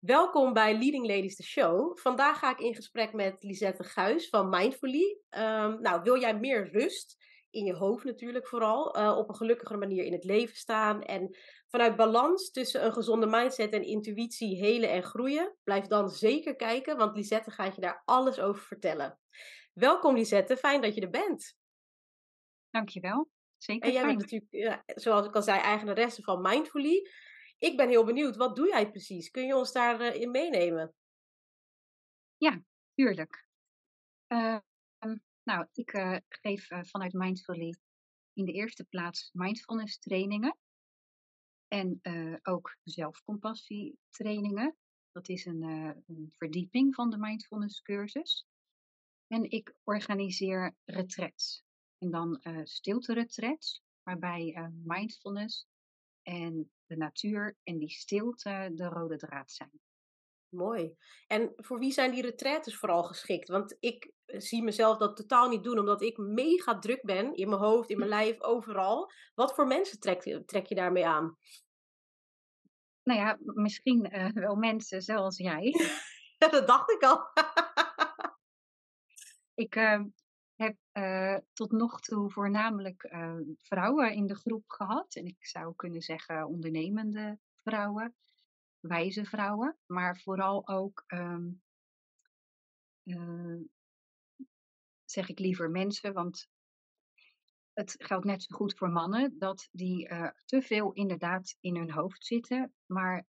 Welkom bij Leading Ladies the Show. Vandaag ga ik in gesprek met Lisette Guis van Mindfully. Ehm, nou, wil jij meer rust in je hoofd natuurlijk vooral, uh, op een gelukkigere manier in het leven staan en vanuit balans tussen een gezonde mindset en intuïtie helen en groeien? Blijf dan zeker kijken, want Lisette gaat je daar alles over vertellen. Welkom Lisette, fijn dat je er bent. Dankjewel. Zeker. En jij bent natuurlijk, ja, zoals ik al zei, eigenaresse van Mindfully. Ik ben heel benieuwd, wat doe jij precies? Kun je ons daarin uh, meenemen? Ja, tuurlijk. Uh, nou, ik uh, geef uh, vanuit Mindfully in de eerste plaats mindfulness trainingen. En ook zelfcompassie trainingen. Dat is een, verdieping van de mindfulness cursus. En ik organiseer retrets. En dan stilte retrets, waarbij mindfulness en de natuur en die stilte de rode draad zijn. Mooi. En voor wie zijn die retraites vooral geschikt? Want ik eh, zie mezelf dat totaal niet doen, omdat ik mega druk ben in mijn hoofd, in mijn lijf, overal. Wat voor mensen trek, trek je daarmee aan? Nou ja, misschien uh, wel mensen zoals jij. dat dacht ik al. ik uh, heb uh, tot nog toe voornamelijk uh, vrouwen in de groep gehad. En ik zou kunnen zeggen ondernemende vrouwen, wijze vrouwen, maar vooral ook, um, uh, zeg ik liever mensen, want het geldt net zo goed voor mannen, dat die te veel inderdaad in hun hoofd zitten, maar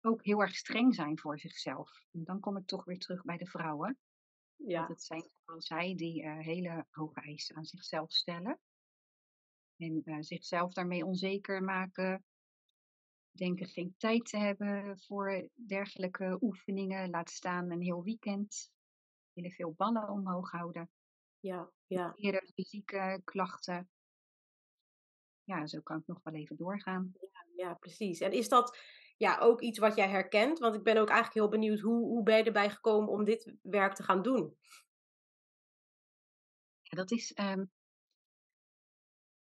ook heel erg streng zijn voor zichzelf. En dan kom ik toch weer terug bij de vrouwen. Ja. Want het zijn vooral zij die uh, hele hoge eisen aan zichzelf stellen. En uh, zichzelf daarmee onzeker maken. Denken geen tijd te hebben voor dergelijke oefeningen. Laat staan een heel weekend. Willen veel ballen omhoog houden. Ja, ja. Eerder fysieke klachten. Ja, zo kan ik nog wel even doorgaan. Ja, ja, precies. En is dat ja, ook iets wat jij herkent? Want ik ben ook eigenlijk heel benieuwd, hoe, hoe ben je erbij gekomen om dit werk te gaan doen? Dat is. Um,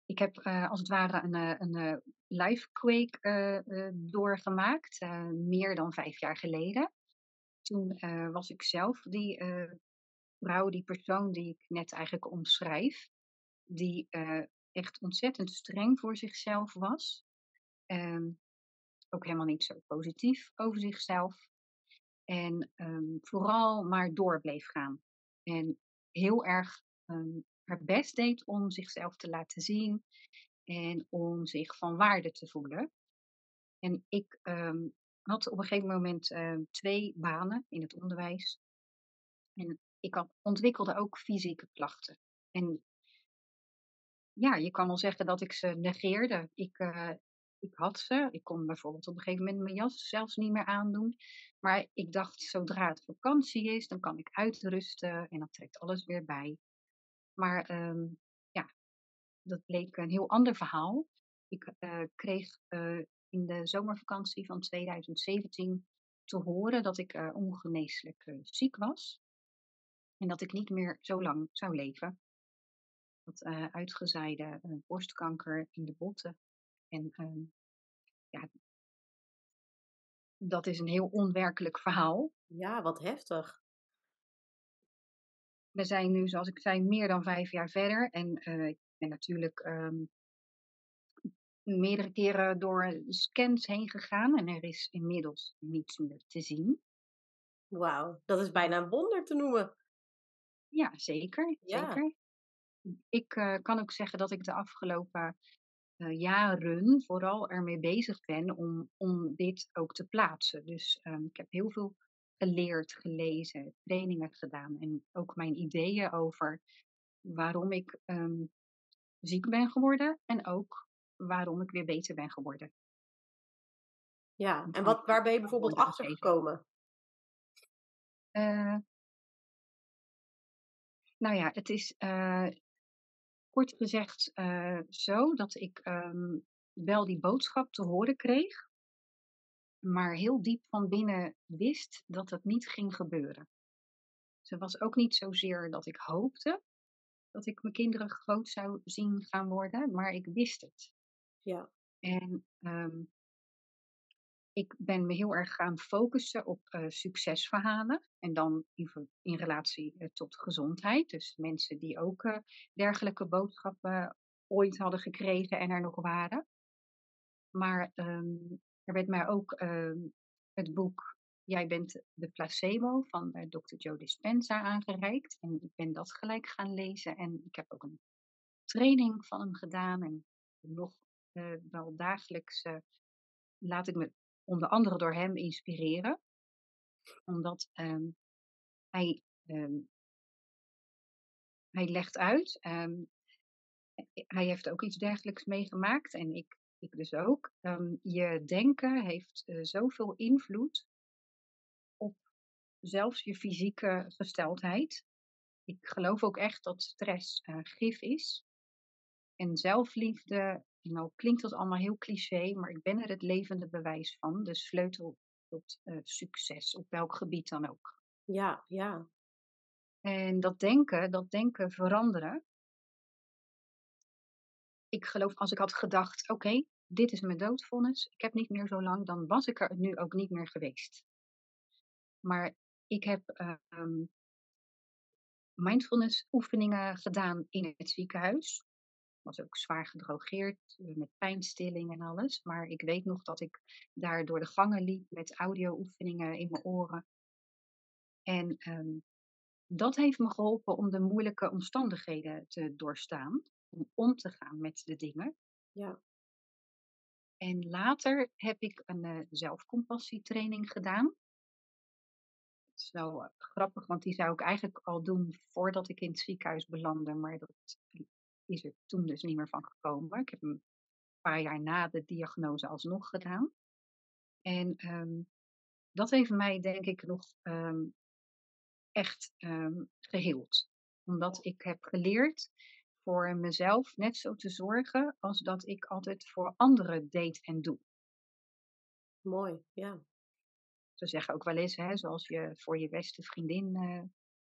ik heb uh, als het ware een, eh, een, uh, live quake doorgemaakt, meer dan vijf jaar geleden. Toen was ik zelf die vrouw, die persoon die ik net eigenlijk omschrijf, die echt ontzettend streng voor zichzelf was. Um, ook helemaal niet zo positief over zichzelf. En um, vooral maar door bleef gaan. En heel erg um, haar best deed om zichzelf te laten zien en om zich van waarde te voelen. En ik um, had op een gegeven moment twee banen in het onderwijs. En ik had, ontwikkelde ook fysieke klachten. En ja, je kan wel zeggen dat ik ze negeerde. Ik, uh, ik had ze. Ik kon bijvoorbeeld op een gegeven moment mijn jas zelfs niet meer aandoen. Maar ik dacht, zodra het vakantie is, dan kan ik uitrusten en dan trekt alles weer bij. Maar um, ja, dat bleek een heel ander verhaal. Ik uh, kreeg uh, in de zomervakantie van 2017 te horen dat ik uh, ongeneeslijk ziek was. En dat ik niet meer zo lang zou leven. Dat uitgezaaide borstkanker in de botten en um, ja, dat is een heel onwerkelijk verhaal. Ja, wat heftig. We zijn nu, zoals ik zei, meer dan vijf jaar verder. En uh, ik ben natuurlijk um, meerdere keren door scans heen gegaan. En er is inmiddels niets meer te zien. Wauw, dat is bijna een wonder te noemen. Ja, zeker. Ja. zeker. Ik uh, kan ook zeggen dat ik de afgelopen uh, jaren vooral ermee bezig ben om, om dit ook te plaatsen. Dus um, ik heb heel veel geleerd, gelezen, trainingen gedaan en ook mijn ideeën over waarom ik um, ziek ben geworden en ook waarom ik weer beter ben geworden. Ja, en wat, waar ben je bijvoorbeeld achter gekomen? Uh, nou ja, het is uh, kort gezegd uh, zo dat ik um, wel die boodschap te horen kreeg, maar heel diep van binnen wist dat het niet ging gebeuren. Ze was ook niet zozeer dat ik hoopte dat ik mijn kinderen groot zou zien gaan worden, maar ik wist het. Ja. En um, ik ben me heel erg gaan focussen op uh, succesverhalen. En dan in, in relatie uh, tot gezondheid. Dus mensen die ook uh, dergelijke boodschappen ooit hadden gekregen en er nog waren. Maar um, er werd mij ook um, het boek Jij bent de placebo van Dr. Joe Dispenza aangereikt. En ik ben dat gelijk gaan lezen. En ik heb ook een training van hem gedaan. En nog wel dagelijks laat ik me onder andere door hem inspireren. Omdat um, hij, um, hij legt uit, um, hij heeft ook iets dergelijks meegemaakt en ik, ik dus ook. je denken heeft uh, zoveel invloed op zelfs je fysieke gesteldheid. Ik geloof ook echt dat stress uh, gif is. En zelfliefde nou klinkt dat allemaal heel cliché, maar ik ben er het levende bewijs van. De sleutel tot uh, succes, op welk gebied dan ook. Ja, ja. En dat denken, dat denken veranderen. Ik geloof, als ik had gedacht, oké, dit is mijn doodvonnis, ik heb niet meer zo lang, dan was ik er nu ook niet meer geweest. Maar ik heb uh, mindfulness oefeningen gedaan in het ziekenhuis was ook zwaar gedrogeerd eh, met pijnstilling en alles. Maar ik weet nog dat ik daar door de gangen liep met audio-oefeningen in mijn oren. En um, dat heeft me geholpen om de moeilijke omstandigheden te doorstaan. Om om te gaan met de dingen. Ja. En later heb ik een uh, zelfcompassietraining gedaan. Dat is wel uh, grappig, want die zou ik eigenlijk al doen voordat ik in het ziekenhuis belandde. Maar dat is er toen dus niet meer van gekomen. Ik heb hem een paar jaar na de diagnose alsnog gedaan. En um, dat heeft mij denk ik nog um, echt um, geheeld. Omdat ik heb geleerd voor mezelf net zo te zorgen als dat ik altijd voor anderen deed en doe. Mooi, ja. Ze zeggen ook wel eens, hè, zoals je voor je beste vriendin uh,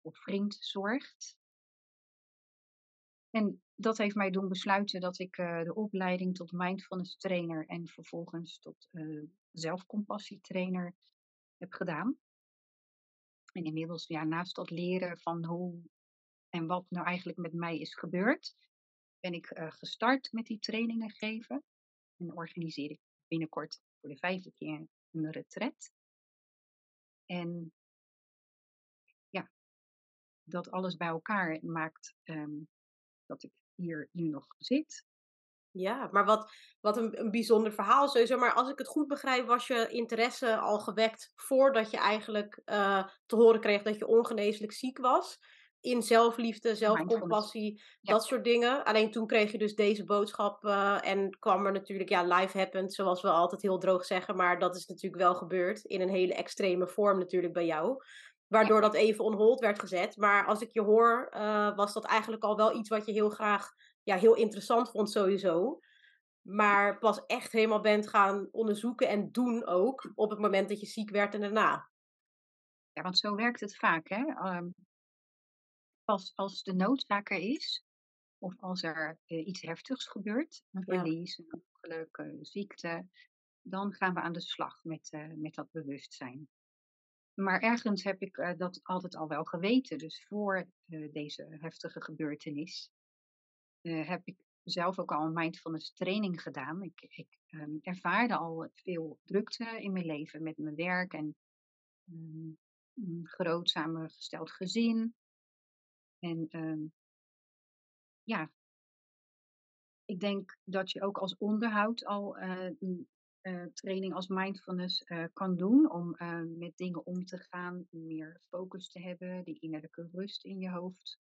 of vriend zorgt. En dat heeft mij doen besluiten dat ik uh, de opleiding tot mindfulness trainer en vervolgens tot uh, zelfcompassietrainer heb gedaan. En inmiddels, naast dat leren van hoe en wat nou eigenlijk met mij is gebeurd, ben ik uh, gestart met die trainingen geven. En organiseer ik binnenkort voor de vijfde keer een retret. En ja, dat alles bij elkaar maakt um, dat ik hier nu nog zit. Ja, maar wat, wat een, een bijzonder verhaal sowieso. Maar als ik het goed begrijp, was je interesse al gewekt voordat je eigenlijk uh, te horen kreeg dat je ongeneeslijk ziek was. In zelfliefde, zelfcompassie, ja. dat soort dingen. Alleen toen kreeg je dus deze boodschap uh, en kwam er natuurlijk, ja, life happened, zoals we altijd heel droog zeggen. Maar dat is natuurlijk wel gebeurd in een hele extreme vorm natuurlijk bij jou. Waardoor dat even on hold werd gezet. Maar als ik je hoor, uh, was dat eigenlijk al wel iets wat je heel graag, ja, heel interessant vond sowieso. Maar pas echt helemaal bent gaan onderzoeken en doen ook op het moment dat je ziek werd en daarna. Ja, want zo werkt het vaak, hè. Um, pas als de noodzaak er is, of als er uh, iets heftigs gebeurt, een verlies, ja. een ongeluk, een ziekte, dan gaan we aan de slag met, uh, met dat bewustzijn. Maar ergens heb ik uh, dat altijd al wel geweten. Dus voor uh, deze heftige gebeurtenis uh, heb ik zelf ook al een mindfulness training gedaan. Ik, ik um, ervaarde al veel drukte in mijn leven met mijn werk en um, een groot samengesteld gezin. En um, ja, ik denk dat je ook als onderhoud al uh, training als mindfulness uh, kan doen om uh, met dingen om te gaan, meer focus te hebben, die innerlijke rust in je hoofd.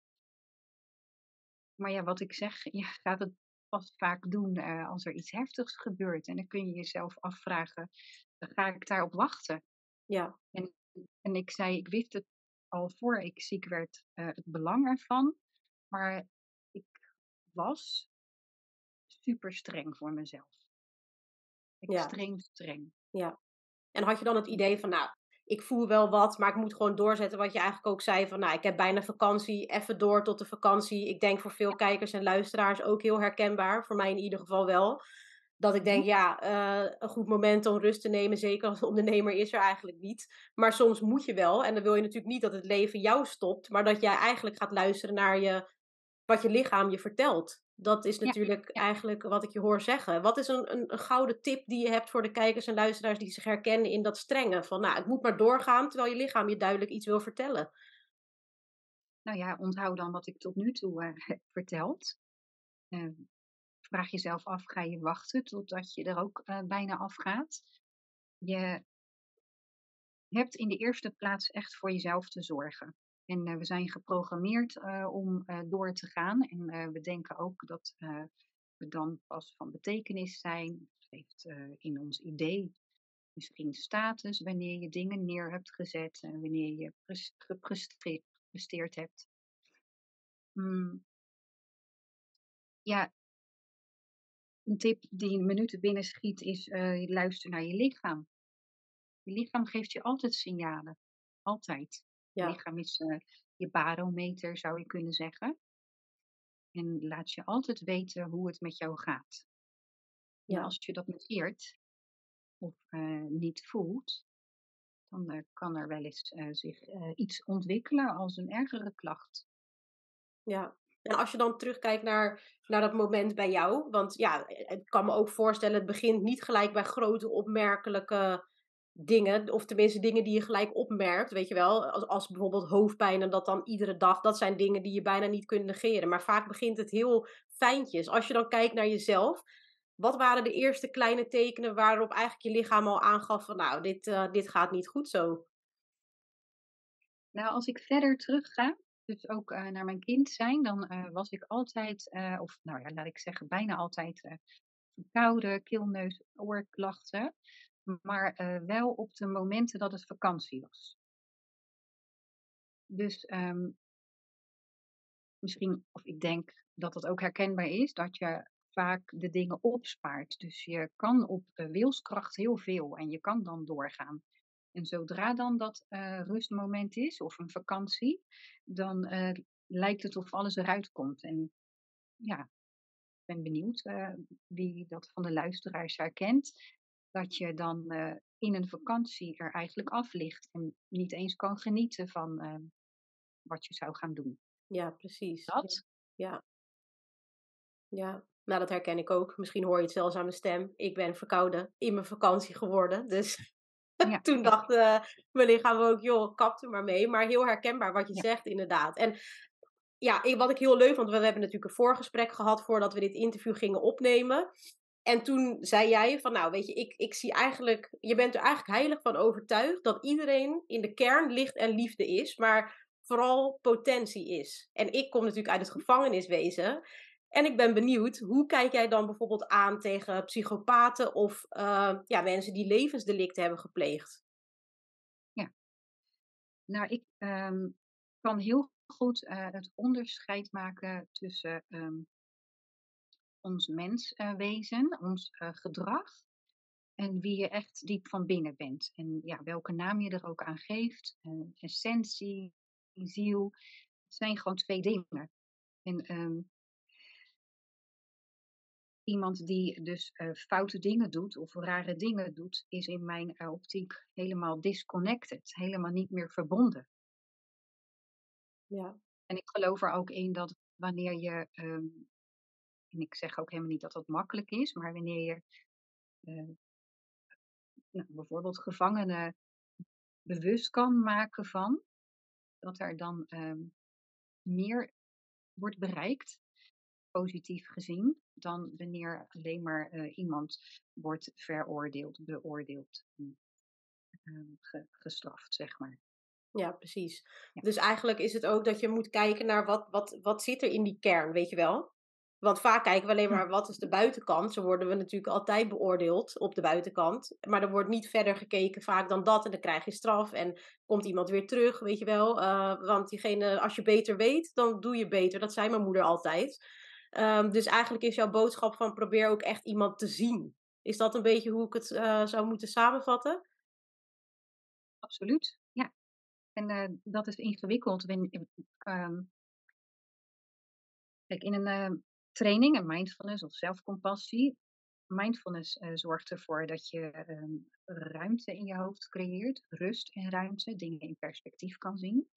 Maar ja, wat ik zeg, je gaat het pas vaak doen als er iets heftigs gebeurt. En dan kun je jezelf afvragen, ga ik daarop wachten? Ja. En, en ik zei, ik wist het al voor ik ziek werd, het belang ervan. Maar ik was super streng voor mezelf. Extreem ja. streng. Ja. En had je dan het idee van, nou, ik voel wel wat, maar ik moet gewoon doorzetten wat je eigenlijk ook zei van, nou, ik heb bijna vakantie, even door tot de vakantie. Ik denk voor veel kijkers en luisteraars ook heel herkenbaar, voor mij in ieder geval wel. Dat ik Mhm. denk, ja, eh, een goed moment om rust te nemen, zeker als ondernemer, is er eigenlijk niet. Maar soms moet je wel. En dan wil je natuurlijk niet dat het leven jou stopt, maar dat jij eigenlijk gaat luisteren naar je, wat je lichaam je vertelt. Dat is natuurlijk ja. eigenlijk wat ik je hoor zeggen. Wat is een, een, een gouden tip die je hebt voor de kijkers en luisteraars die zich herkennen in dat strenge? Van, nou, het moet maar doorgaan, terwijl je lichaam je duidelijk iets wil vertellen. Nou ja, onthoud dan wat ik tot nu toe eh, heb verteld. Eh, vraag jezelf af, ga je wachten totdat je er ook eh, bijna afgaat? Je hebt in de eerste plaats echt voor jezelf te zorgen. En eh, we zijn geprogrammeerd eh, om eh, door te gaan. En we denken ook dat we dan pas van betekenis zijn. Het heeft in ons idee misschien status wanneer je dingen neer hebt gezet en wanneer je pres- gepresteerd hebt. Mm, ja, een tip die nu te binnen schiet is eh, luister naar je lichaam. Je lichaam geeft je altijd signalen. Altijd. Je Ja, lichaam is je barometer, zou je kunnen zeggen. En laat je altijd weten hoe het met jou gaat. En ja. als je dat negeert of eh, niet voelt, dan eh, kan er wel eens eh, zich iets ontwikkelen als een ergere klacht. Ja. En als je dan terugkijkt naar, naar dat moment bij jou, want ja, ik kan me ook voorstellen, het begint niet gelijk bij grote opmerkelijke dingen, of tenminste dingen die je gelijk opmerkt, weet je wel, als, als bijvoorbeeld hoofdpijn en dat dan iedere dag, dat zijn dingen die je bijna niet kunt negeren. Maar vaak begint het heel fijntjes. Als je dan kijkt naar jezelf, wat waren de eerste kleine tekenen waarop eigenlijk je lichaam al aangaf van, nou, dit, eh, dit gaat niet goed zo? Nou, als ik verder terugga, dus ook eh, naar mijn kind zijn, dan eh, was ik altijd, of nou ja, laat ik zeggen, bijna altijd verkouden, keelneus, oorklachten. Maar eh, wel op de momenten dat het vakantie was. Dus ehm, misschien, of ik denk dat dat ook herkenbaar is, dat je vaak de dingen opspaart. Dus je kan op eh, wilskracht heel veel en je kan dan doorgaan. En zodra dan dat eh, rustmoment is of een vakantie, dan eh, lijkt het of alles eruit komt. En ja, ik ben benieuwd wie dat van de luisteraars herkent. Dat je dan eh, in een vakantie er eigenlijk af ligt en niet eens kan genieten van eh, wat je zou gaan doen. Ja, precies. Dat ja. Ja, nou dat herken ik ook. Misschien hoor je het zelfs aan mijn stem. Ik ben verkouden in mijn vakantie geworden. Dus Ja, toen ja, dacht eh, mijn lichaam ook, joh, kap er maar mee. Maar heel herkenbaar wat je ja, zegt, inderdaad. En ja, wat ik heel leuk vond, we hebben natuurlijk een voorgesprek gehad voordat we dit interview gingen opnemen. En toen zei jij van, nou weet je, ik, ik zie eigenlijk, je bent er eigenlijk heilig van overtuigd dat iedereen in de kern licht en liefde is, maar vooral potentie is. En ik kom natuurlijk uit het gevangeniswezen. En ik ben benieuwd, hoe kijk jij dan bijvoorbeeld aan tegen psychopaten of eh, ja, mensen die levensdelicten hebben gepleegd? ja. Nou, ik ehm, kan heel goed eh, het onderscheid maken tussen ehm, ons menswezen, ons eh, gedrag en wie je echt diep van binnen bent. En ja, welke naam je er ook aan geeft, eh, essentie, ziel, het zijn gewoon twee dingen. En ehm, iemand die dus eh, foute dingen doet of rare dingen doet, is in mijn eh, optiek helemaal disconnected, helemaal niet meer verbonden. Ja, En ik geloof er ook in dat wanneer je, ehm, en ik zeg ook helemaal niet dat dat makkelijk is, maar wanneer je eh, nou, bijvoorbeeld gevangenen bewust kan maken van, dat er dan ehm, meer wordt bereikt, positief gezien, dan wanneer alleen maar eh, iemand wordt veroordeeld, beoordeeld, ge- gestraft, zeg maar. ja, precies. Ja, Dus eigenlijk is het ook dat je moet kijken naar wat, wat, wat zit er in die kern, weet je wel? Want vaak kijken we alleen maar wat is de buitenkant. Zo worden we natuurlijk altijd beoordeeld op de buitenkant. Maar er wordt niet verder gekeken vaak dan dat. En dan krijg je straf en komt iemand weer terug, weet je wel. Eh, want diegene, als je beter weet, dan doe je beter. Dat zei mijn moeder altijd. Ehm, dus eigenlijk is jouw boodschap van probeer ook echt iemand te zien. Is dat een beetje hoe ik het eh, zou moeten samenvatten? absoluut. Ja, en eh, dat is ingewikkeld. Ehm, kijk, in een training, een mindfulness of zelfcompassie, mindfulness uh, zorgt ervoor dat je um, ruimte in je hoofd creëert, rust en ruimte, dingen in perspectief kan zien.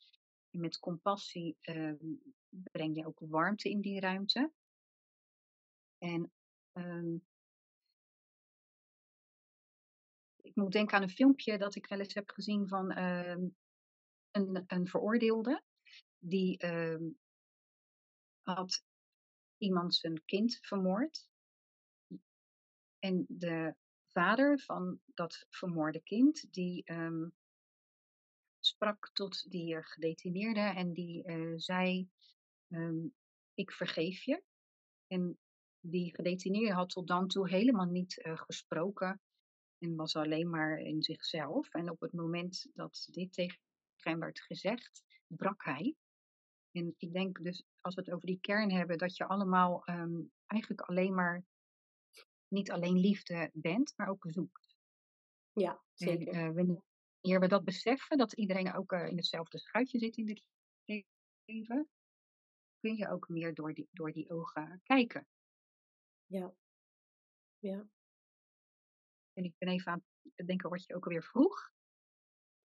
En met compassie um, breng je ook warmte in die ruimte. En um, ik moet denken aan een filmpje dat ik wel eens heb gezien van een, een veroordeelde. Die had iemand zijn kind vermoord. En de vader van dat vermoorde kind, die um, sprak tot die uh, gedetineerde en die uh, zei, um, ik vergeef je. En die gedetineerde had tot dan toe helemaal niet uh, gesproken en was alleen maar in zichzelf. En op het moment dat dit tegen hem werd gezegd, brak hij. En ik denk dus, als we het over die kern hebben, dat je allemaal um, eigenlijk alleen maar niet alleen liefde bent, maar ook zoekt. Ja, zeker. En, uh, wanneer we dat beseffen, dat iedereen ook uh, in hetzelfde schuitje zit in dit leven, kun je ook meer door die, door die ogen kijken. Ja. Ja. En ik ben even aan het denken wat je ook alweer vroeg.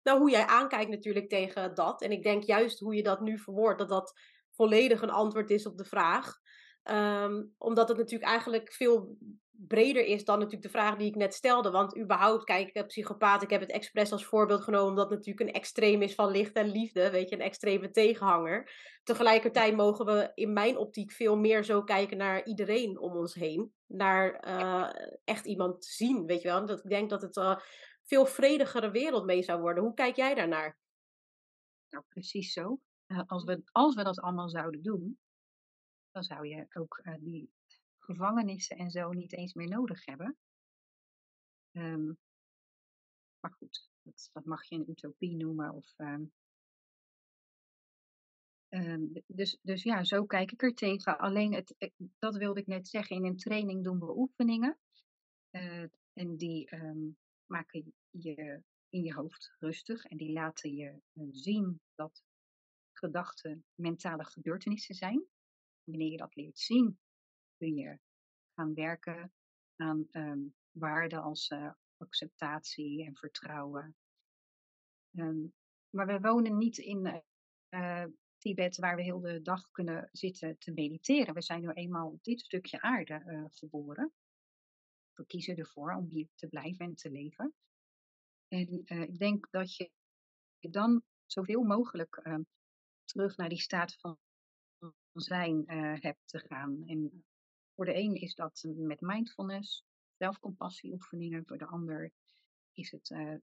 Nou, hoe jij aankijkt natuurlijk tegen dat. En ik denk juist hoe je dat nu verwoordt, dat dat volledig een antwoord is op de vraag. Um, omdat het natuurlijk eigenlijk veel breder is dan natuurlijk de vraag die ik net stelde. Want überhaupt, kijk, psychopaat, ik heb het expres als voorbeeld genomen, omdat het natuurlijk een extreem is van licht en liefde, weet je, een extreme tegenhanger. Tegelijkertijd mogen we in mijn optiek veel meer zo kijken naar iedereen om ons heen. Naar uh, echt iemand zien, weet je wel. Dat ik denk dat het uh, veel vredigere wereld mee zou worden. Hoe kijk jij daarnaar? Nou, precies zo. Uh, als, we, als we dat allemaal zouden doen, dan zou je ook die gevangenissen en zo niet eens meer nodig hebben. Um, maar goed, dat, dat, mag je een utopie noemen. Of, um, um, dus, dus ja, zo kijk ik er tegen. Alleen, het, eh, dat wilde ik net zeggen, in een training doen we oefeningen. En die maken je in je hoofd rustig en die laten je uh, zien dat gedachten mentale gebeurtenissen zijn. Wanneer je dat leert zien, kun je gaan werken aan um, waarden als uh, acceptatie en vertrouwen. Um, maar we wonen niet in uh, Tibet waar we heel de dag kunnen zitten te mediteren. We zijn nu eenmaal op dit stukje aarde geboren. We kiezen ervoor om hier te blijven en te leven. En ik denk dat je dan zoveel mogelijk ehm, terug naar die staat van zijn hebt te gaan. En voor de een is dat met mindfulness, zelfcompassieoefeningen. Voor de ander is het uh,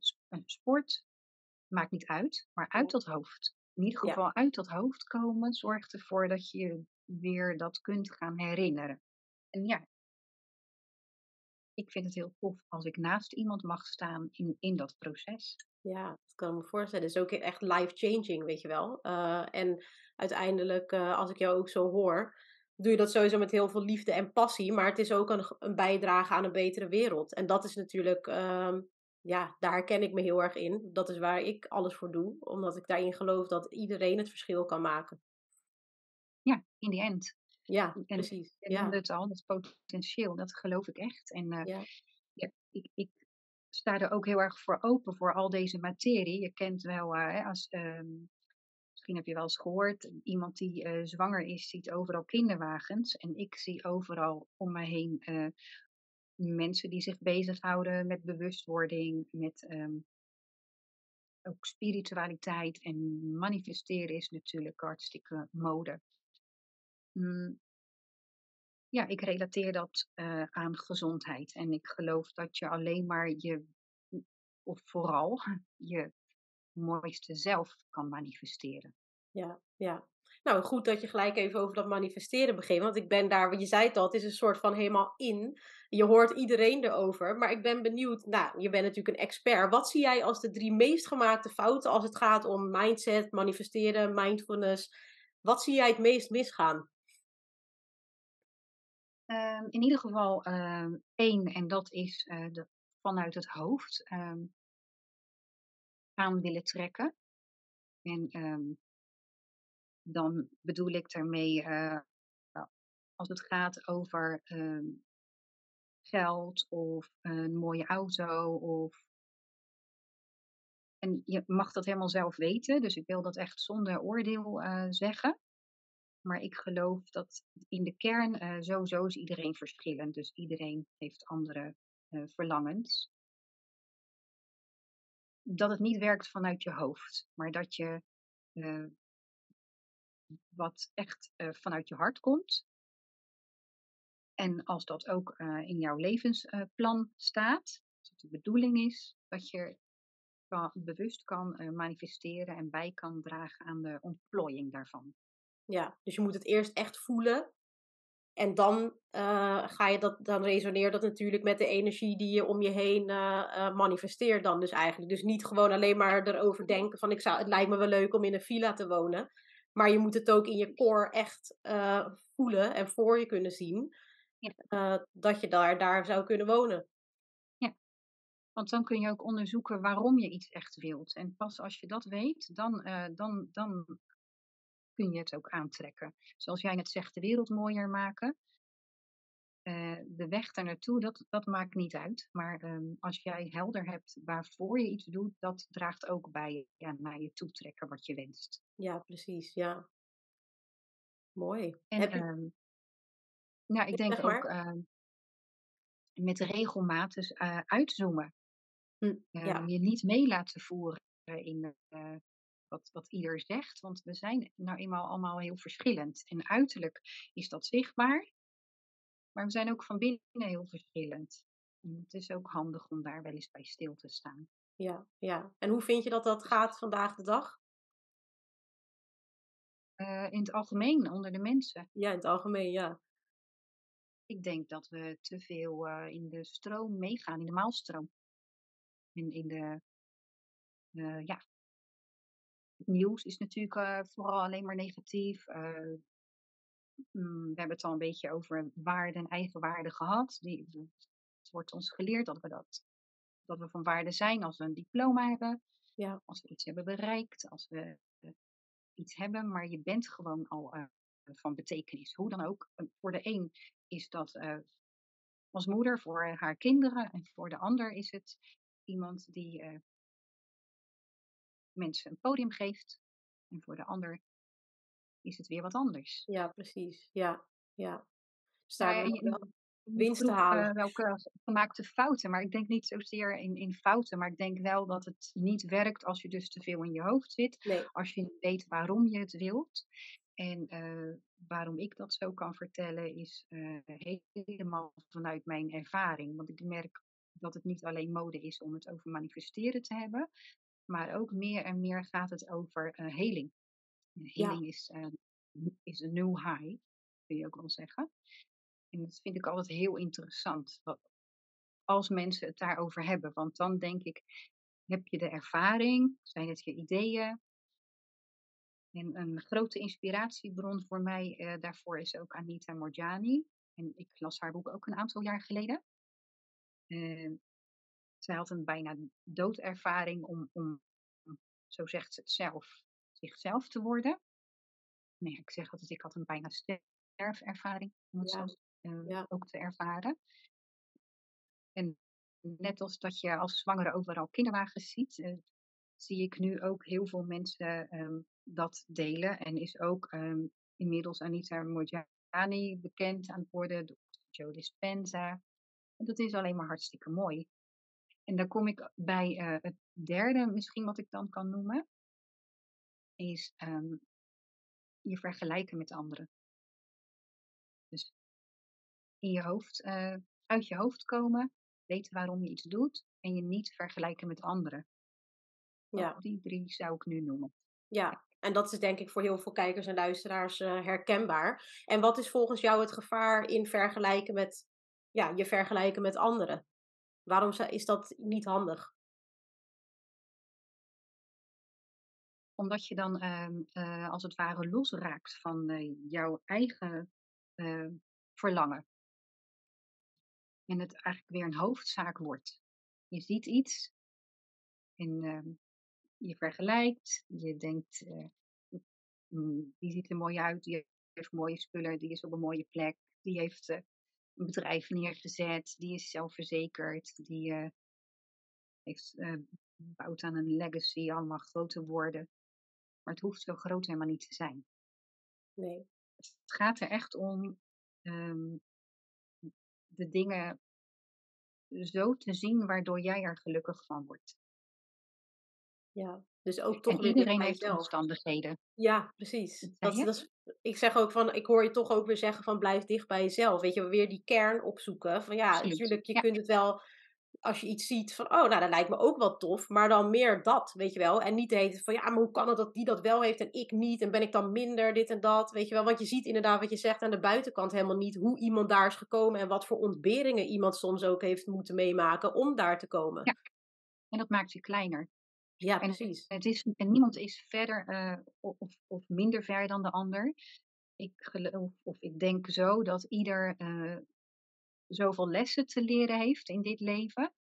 sport. Maakt niet uit, maar uit dat hoofd. In ieder geval ja. uit dat hoofd komen zorgt ervoor dat je weer dat kunt gaan herinneren. En ja, ik vind het heel tof als ik naast iemand mag staan in, in dat proces. Ja, dat kan me voorstellen. Het is ook echt life-changing, weet je wel. Uh, en uiteindelijk, uh, als ik jou ook zo hoor, doe je dat sowieso met heel veel liefde en passie. Maar het is ook een, een bijdrage aan een betere wereld. En dat is natuurlijk, um, ja, daar herken ik me heel erg in. Dat is waar ik alles voor doe. Omdat ik daarin geloof dat iedereen het verschil kan maken. Ja, in die end. Ja, en, precies. En ja. het al, dat potentieel, dat geloof ik echt. En uh, ja. ja. ik, ik sta er ook heel erg voor open voor al deze materie. Je kent wel, uh, als um, Misschien heb je wel eens gehoord, iemand die uh, zwanger is, ziet overal kinderwagens. En ik zie overal om me heen mensen die zich bezighouden met bewustwording, met um, ook spiritualiteit. En manifesteren is natuurlijk hartstikke mode. Mm. Ja, ik relateer dat uh, aan gezondheid. En ik geloof dat je alleen maar je, of vooral je mooiste zelf kan manifesteren. Ja, ja. Nou, goed dat je gelijk even over dat manifesteren begint. Want ik ben daar, want je zei al, het is een soort van helemaal in. Je hoort iedereen erover. Maar ik ben benieuwd, nou, je bent natuurlijk een expert. Wat zie jij als de drie meest gemaakte fouten als het gaat om mindset, manifesteren, mindfulness? Wat zie jij het meest misgaan? Um, in ieder geval uh, één, en dat is uh, de, vanuit het hoofd. Um, aan willen trekken. En dan bedoel ik daarmee, uh, als het gaat over geld of een mooie auto of en je mag dat helemaal zelf weten, dus ik wil dat echt zonder oordeel uh, zeggen. Maar ik geloof dat in de kern uh, sowieso is iedereen verschillend. Dus iedereen heeft andere uh, verlangens. Dat het niet werkt vanuit je hoofd, maar dat je wat echt vanuit je hart komt. En als dat ook in jouw levensplan staat, als de bedoeling is, dat je bewust kan manifesteren en bij kan dragen aan de ontplooiing daarvan. Ja, dus je moet het eerst echt voelen. En dan uh, ga je dat, dan resoneert dat natuurlijk met de energie die je om je heen uh, manifesteert dan dus eigenlijk. Dus niet gewoon alleen maar erover denken van ik zou, het lijkt me wel leuk om in een villa te wonen. Maar je moet het ook in je core echt voelen en voor je kunnen zien. Ja. dat je daar, daar zou kunnen wonen. Want dan kun je ook onderzoeken waarom je iets echt wilt. En pas als je dat weet, dan, dan, dan kun je het ook aantrekken. Zoals jij net zegt, de wereld mooier maken. Uh, de weg daar naartoe, dat, dat maakt niet uit. Maar um, als jij helder hebt waarvoor je iets doet, dat draagt ook bij ja, naar je toetrekken wat je wenst. Ja, precies. Ja. Mooi. En, Heb je... um, nou, ik denk ook uh, met regelmatig uh, uitzoomen. Hm, ja. Je niet mee laten voeren in uh, wat, wat ieder zegt. Want we zijn nou eenmaal allemaal heel verschillend. En uiterlijk is dat zichtbaar. Maar we zijn ook van binnen heel verschillend. En het is ook handig om daar wel eens bij stil te staan. Ja, ja. En hoe vind je dat dat gaat vandaag de dag? Uh, in het algemeen, onder de mensen. Ja, in het algemeen, ja. Ik denk dat we te veel uh, in de stroom meegaan, in de maalstroom in, in de, uh, ja, nieuws is natuurlijk uh, vooral alleen maar negatief. Uh, mm, we hebben het al een beetje over waarde en eigenwaarde gehad. Die, het wordt ons geleerd dat we, dat, dat we van waarde zijn als we een diploma hebben. Ja. Als we iets hebben bereikt, als we iets hebben. Maar je bent gewoon al van betekenis. Hoe dan ook. Voor de een is dat als moeder voor haar kinderen. En voor de ander is het iemand die uh, mensen een podium geeft. En voor de ander is het weer wat anders. Ja, precies. Ja, ja. Dus daar winst te halen. Welke gemaakte fouten, maar ik denk niet zozeer in, in fouten, maar ik denk wel dat het niet werkt als je dus te veel in je hoofd zit. Nee. Als je niet weet waarom je het wilt. En uh, waarom ik dat zo kan vertellen is uh, helemaal vanuit mijn ervaring. Want ik merk dat het niet alleen mode is om het over manifesteren te hebben, maar ook meer en meer gaat het over uh, heling. Heling is, uh, is een new high, kun je ook wel zeggen. En dat vind ik altijd heel interessant, wat, als mensen het daarover hebben. Want dan denk ik, heb je de ervaring, zijn het je ideeën? En een grote inspiratiebron voor mij uh, daarvoor is ook Anita Morjani. En ik las haar boek ook een aantal jaar geleden. Uh, zij had een bijna doodervaring om, om, zo zegt ze het zelf, zichzelf te worden. Nee, ik zeg altijd, ik had een bijna sterfervaring, om het ja. zo uh, ook te ervaren. En net als dat je als zwangere overal kinderwagens ziet, uh, zie ik nu ook heel veel mensen um, dat delen. En is ook um, inmiddels Anita Mojani bekend aan het worden, Joe Dispenza dat is alleen maar hartstikke mooi. En dan kom ik bij uh, het derde, misschien wat ik dan kan noemen, is um, je vergelijken met anderen. Dus in je hoofd, uh, uit je hoofd komen, weten waarom je iets doet en je niet vergelijken met anderen. Ja. Die drie zou ik nu noemen. Ja, en dat is denk ik voor heel veel kijkers en luisteraars uh, herkenbaar. En wat is volgens jou het gevaar in vergelijken met ja, je vergelijken met anderen. Waarom is dat niet handig? Omdat je dan ehm, eh, als het ware losraakt van uh, jouw eigen uh, verlangen. En het eigenlijk weer een hoofdzaak wordt. Je ziet iets en ehm, je vergelijkt. Je denkt, mm, die ziet er mooi uit, die heeft mooie spullen, die is op een mooie plek, die heeft een bedrijf neergezet, die is zelfverzekerd, die uh, heeft uh, bouwt aan een legacy, allemaal grote woorden. Maar het hoeft zo groot helemaal niet te zijn. Nee. Het gaat er echt om um, de dingen zo te zien waardoor jij er gelukkig van wordt. Ja, dus ook toch en weer iedereen heeft omstandigheden. Ja, precies. Dat, dat is, ik zeg ook van, ik hoor je toch ook weer zeggen van blijf dicht bij jezelf. Weet je, weer die kern opzoeken. Van ja, Absoluut. natuurlijk, je Ja. kunt het wel als je iets ziet van, oh, nou, dat lijkt me ook wel tof, maar dan meer dat, weet je wel. En niet de hele van, ja, maar hoe kan het dat die dat wel heeft en ik niet? En ben ik dan minder, dit en dat, weet je wel. Want je ziet inderdaad wat je zegt aan de buitenkant helemaal niet hoe iemand daar is gekomen en wat voor ontberingen iemand soms ook heeft moeten meemaken om daar te komen. Ja. En dat maakt je kleiner. Ja, En, precies. het is, en niemand is verder eh, of, of minder ver dan de ander. Ik geloof, of ik denk zo, dat ieder eh, zoveel lessen te leren heeft in dit leven.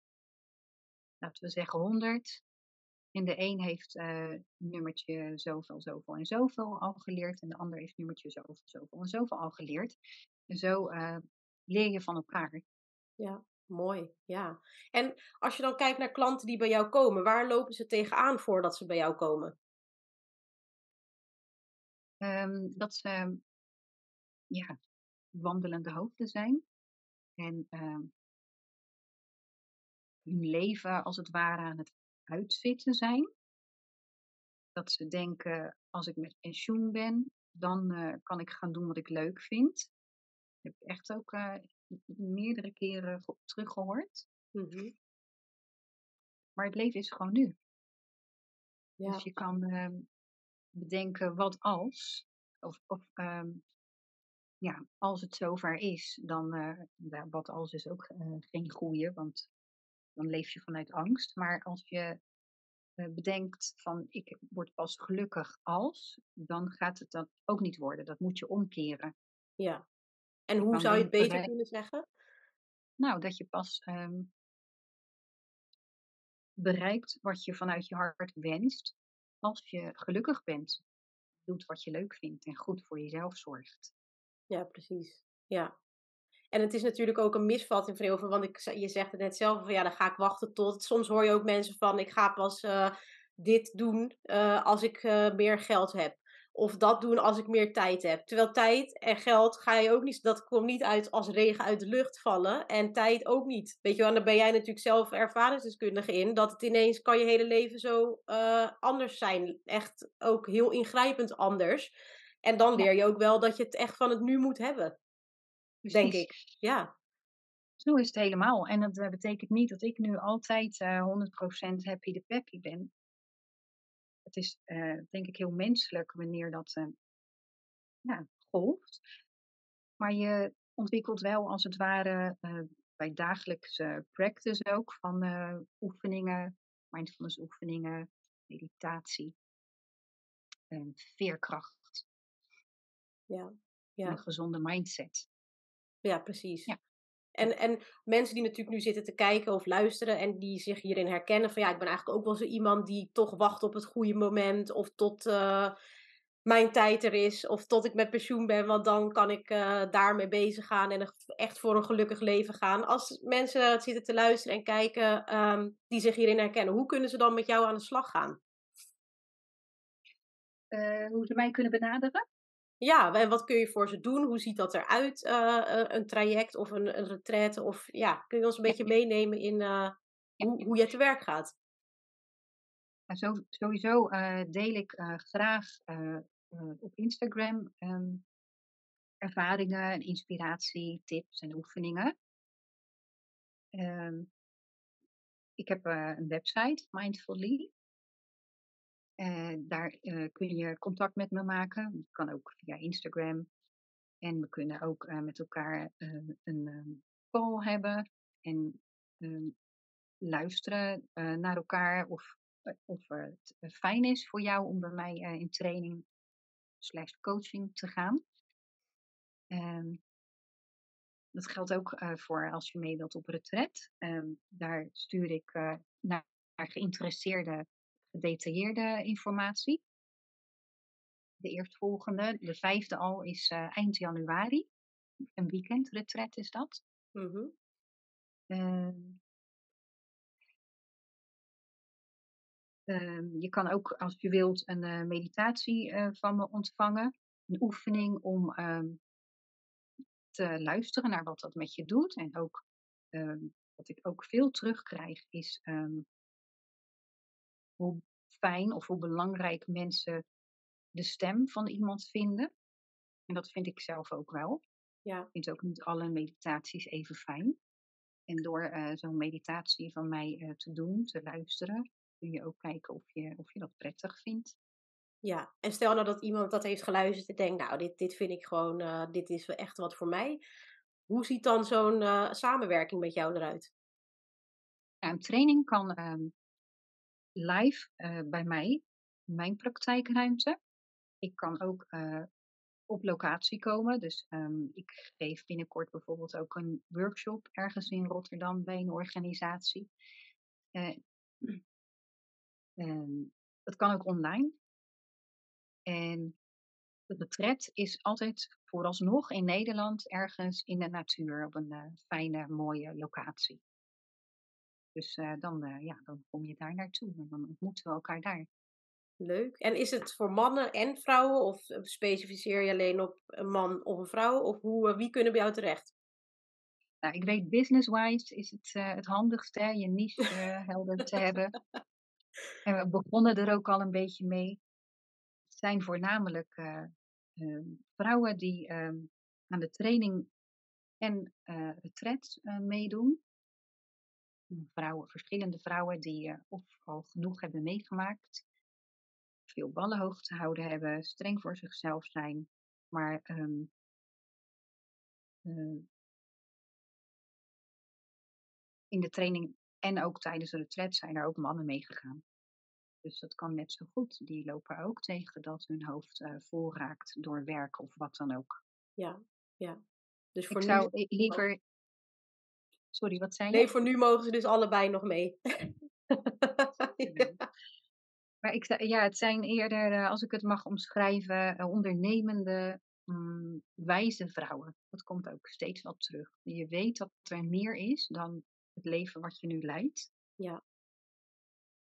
Laten we zeggen 100. En de een heeft eh, nummertje zoveel, zoveel en zoveel al geleerd. En de ander heeft nummertje zoveel, zoveel en zoveel al geleerd. En zo leer je van elkaar. Ja, mooi. Ja. En als je dan kijkt naar klanten die bij jou komen, waar lopen ze tegenaan voordat ze bij jou komen? Ehm, dat ze ja, wandelende hoofden zijn. En ehm, hun leven als het ware aan het uitzitten zijn. Dat ze denken, als ik met pensioen ben, dan eh, kan ik gaan doen wat ik leuk vind. Dat heb ik echt ook eh, meerdere keren ge- teruggehoord. Mhm. Maar het leven is gewoon nu. Ja, Dus je kan ehm, bedenken wat als. Of, of ehm, ja, als het zover is, dan eh, wat als is ook eh, geen goeie, want dan leef je vanuit angst. Maar als je eh, bedenkt van ik word pas gelukkig als, dan gaat het dat ook niet worden. Dat moet je omkeren. ja. En hoe zou je het beter kunnen zeggen? Nou, dat je pas ehm, bereikt wat je vanuit je hart wenst, als je gelukkig bent, doet wat je leuk vindt en goed voor jezelf zorgt. Ja, precies. Ja. En het is natuurlijk ook een misvatting van heel veel, want ik, je zegt het net zelf van ja, dan ga ik wachten tot. Soms hoor je ook mensen van ik ga pas eh, dit doen eh, als ik eh, meer geld heb. Of dat doen als ik meer tijd heb. Terwijl tijd en geld ga je ook niet, dat komt niet uit als regen uit de lucht vallen. En tijd ook niet. Weet je wel, en daar ben jij natuurlijk zelf ervaringsdeskundige in. Dat het ineens kan je hele leven zo eh, anders zijn. Echt ook heel ingrijpend anders. En dan leer je ook wel dat je het echt van het nu moet hebben. Denk Precies. ik. Ja. Zo is het helemaal. En dat eh, betekent niet dat ik nu altijd eh 100% happy de peppy ben. Het is eh, denk ik heel menselijk wanneer dat eh, ja, golft. Maar je ontwikkelt wel als het ware eh, bij dagelijkse practice ook van oefeningen, mindfulness oefeningen, meditatie, en veerkracht Ja. en Ja. een gezonde mindset. Ja, precies. Ja. En, en mensen die natuurlijk nu zitten te kijken of luisteren en die zich hierin herkennen van ja, ik ben eigenlijk ook wel zo iemand die toch wacht op het goede moment of tot eh, mijn tijd er is of tot ik met pensioen ben, want dan kan ik eh, daarmee bezig gaan en echt voor een gelukkig leven gaan. Als mensen zitten te luisteren en kijken ehm, die zich hierin herkennen, hoe kunnen ze dan met jou aan de slag gaan? Eh, hoe ze mij kunnen benaderen? Ja, en wat kun je voor ze doen? Hoe ziet dat eruit, eh, een traject of een, een retraite? Of ja, kun je ons een beetje meenemen in eh, hoe, hoe je te werk gaat? Zo, sowieso deel ik graag op Instagram ehm, ervaringen en inspiratie, tips en oefeningen. Ehm, ik heb een website, Mindfully. Eh, daar eh, kun je contact met me maken. Dat kan ook via Instagram. En we kunnen ook eh, met elkaar een ehm, call hebben en ehm, luisteren naar elkaar of, of het fijn is voor jou om bij mij in training slash coaching te gaan. Ehm, dat geldt ook voor als je mee wilt op retret. Daar stuur ik naar geïnteresseerde gedetailleerde informatie. De eerstvolgende, de vijfde al, is eh, eind januari. Een weekendretret is dat. Mhm. Ehm Ehm, je kan ook, als je wilt, een eh, meditatie eh, van me ontvangen. Een oefening om ehm, te luisteren naar wat dat met je doet. En ook, wat ik ook veel terugkrijg, is hoe fijn of hoe belangrijk mensen de stem van iemand vinden. En dat vind ik zelf ook wel. Ja. Ik vind ook niet alle meditaties even fijn. En door eh, zo'n meditatie van mij eh, te doen, te luisteren, kun je ook kijken of je, of je dat prettig vindt. Ja, en stel nou dat iemand dat heeft geluisterd en denkt, nou, dit, dit vind ik gewoon, eh, dit is wel echt wat voor mij. Hoe ziet dan zo'n samenwerking met jou eruit? Ja, een training kan ehm, live eh, bij mij, mijn praktijkruimte. Ik kan ook eh, op locatie komen. Dus ehm, ik geef binnenkort bijvoorbeeld ook een workshop ergens in Rotterdam bij een organisatie. Ehm, dat kan ook online. En de retret is altijd vooralsnog in Nederland ergens in de natuur op een fijne, mooie locatie. Dus eh, dan, eh, ja, dan kom je daar naartoe en dan ontmoeten we elkaar daar. Leuk. En is het voor mannen en vrouwen of eh, specificeer je alleen op een man of een vrouw? Of hoe, wie kunnen bij jou terecht? Nou, ik weet business-wise is het het handigste, hè, je niche helder te hebben. En we begonnen er ook al een beetje mee. Het zijn voornamelijk eh, ehm, vrouwen die ehm, aan de training en retreat eh, meedoen. Vrouwen, verschillende vrouwen die eh, of al genoeg hebben meegemaakt, veel ballen hoog te houden hebben, streng voor zichzelf zijn, maar ehm, eh, in de training en ook tijdens de retreat zijn er ook mannen meegegaan. Dus dat kan net zo goed. Die lopen ook tegen dat hun hoofd eh, vol raakt door werk of wat dan ook. Ja, ja. Dus Ik voor nu, zou liever. Sorry, wat zei je? nee, voor nu mogen ze dus allebei nog mee. Ja. Maar ik, ja, het zijn eerder, eh, als ik het mag omschrijven, eh, ondernemende, mm, wijze vrouwen. Dat komt ook steeds wel terug. Je weet dat er meer is dan het leven wat je nu leidt. Ja.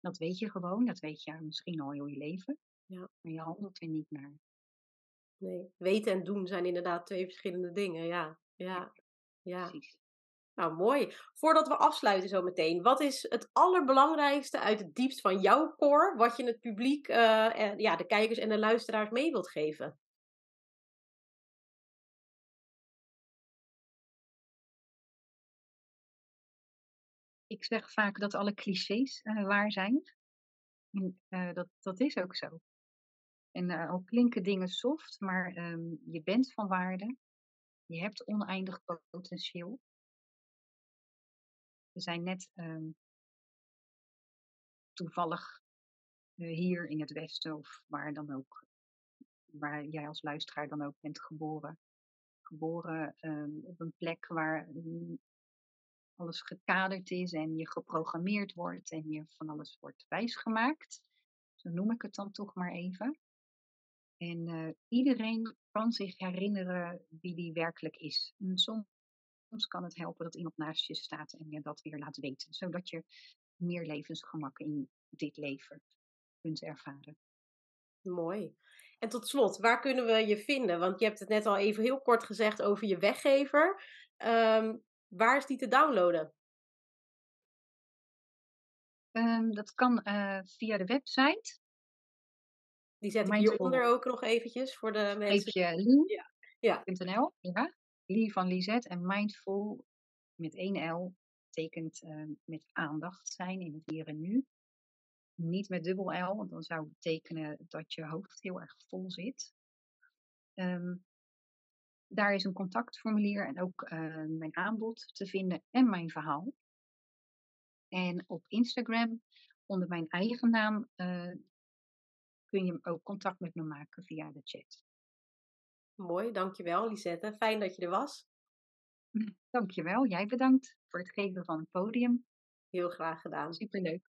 Dat weet je gewoon, dat weet je misschien al heel je leven. Ja. Maar je handelt er niet naar. Nee, weten en doen zijn inderdaad twee verschillende dingen. Ja, ja, ja. Precies. Nou, mooi. Voordat we afsluiten zo meteen, wat is het allerbelangrijkste uit het diepst van jouw core, wat je het publiek, eh, ja, de kijkers en de luisteraars mee wilt geven? Ik zeg vaak dat alle clichés eh, waar zijn. En, eh, dat, dat is ook zo. En eh, al klinken dingen soft, maar ehm, je bent van waarde. Je hebt oneindig potentieel. We zijn net ehm, toevallig eh, hier in het Westen of waar dan ook, waar jij als luisteraar dan ook bent geboren. Geboren ehm, op een plek waar mm, alles gekaderd is en je geprogrammeerd wordt en je van alles wordt wijsgemaakt. Zo noem ik het dan toch maar even. En eh, iedereen kan zich herinneren wie die werkelijk is. En soms kan het helpen dat iemand naast je staat en je dat weer laat weten, zodat je meer levensgemak in dit leven kunt ervaren. Mooi. En tot slot, waar kunnen we je vinden? Want je hebt het net al even heel kort gezegd over je weggever. Ehm, waar is die te downloaden? Ehm, dat kan eh, via de website. Die zet ik hieronder ook nog eventjes voor de mensen. je Lee. Ja. .nl, ja. Lee van Lisette en mindful met één L betekent eh, met aandacht zijn in het hier en nu. Niet met dubbel L, want dan zou het betekenen dat je hoofd heel erg vol zit. Ehm, daar is een contactformulier en ook eh, mijn aanbod te vinden en mijn verhaal. En op Instagram, onder mijn eigen naam, eh, kun je ook contact met me maken via de chat. Mooi, dankjewel Lisette. Fijn dat je er was. Dankjewel, jij bedankt voor het geven van het podium. Heel graag gedaan. Superleuk.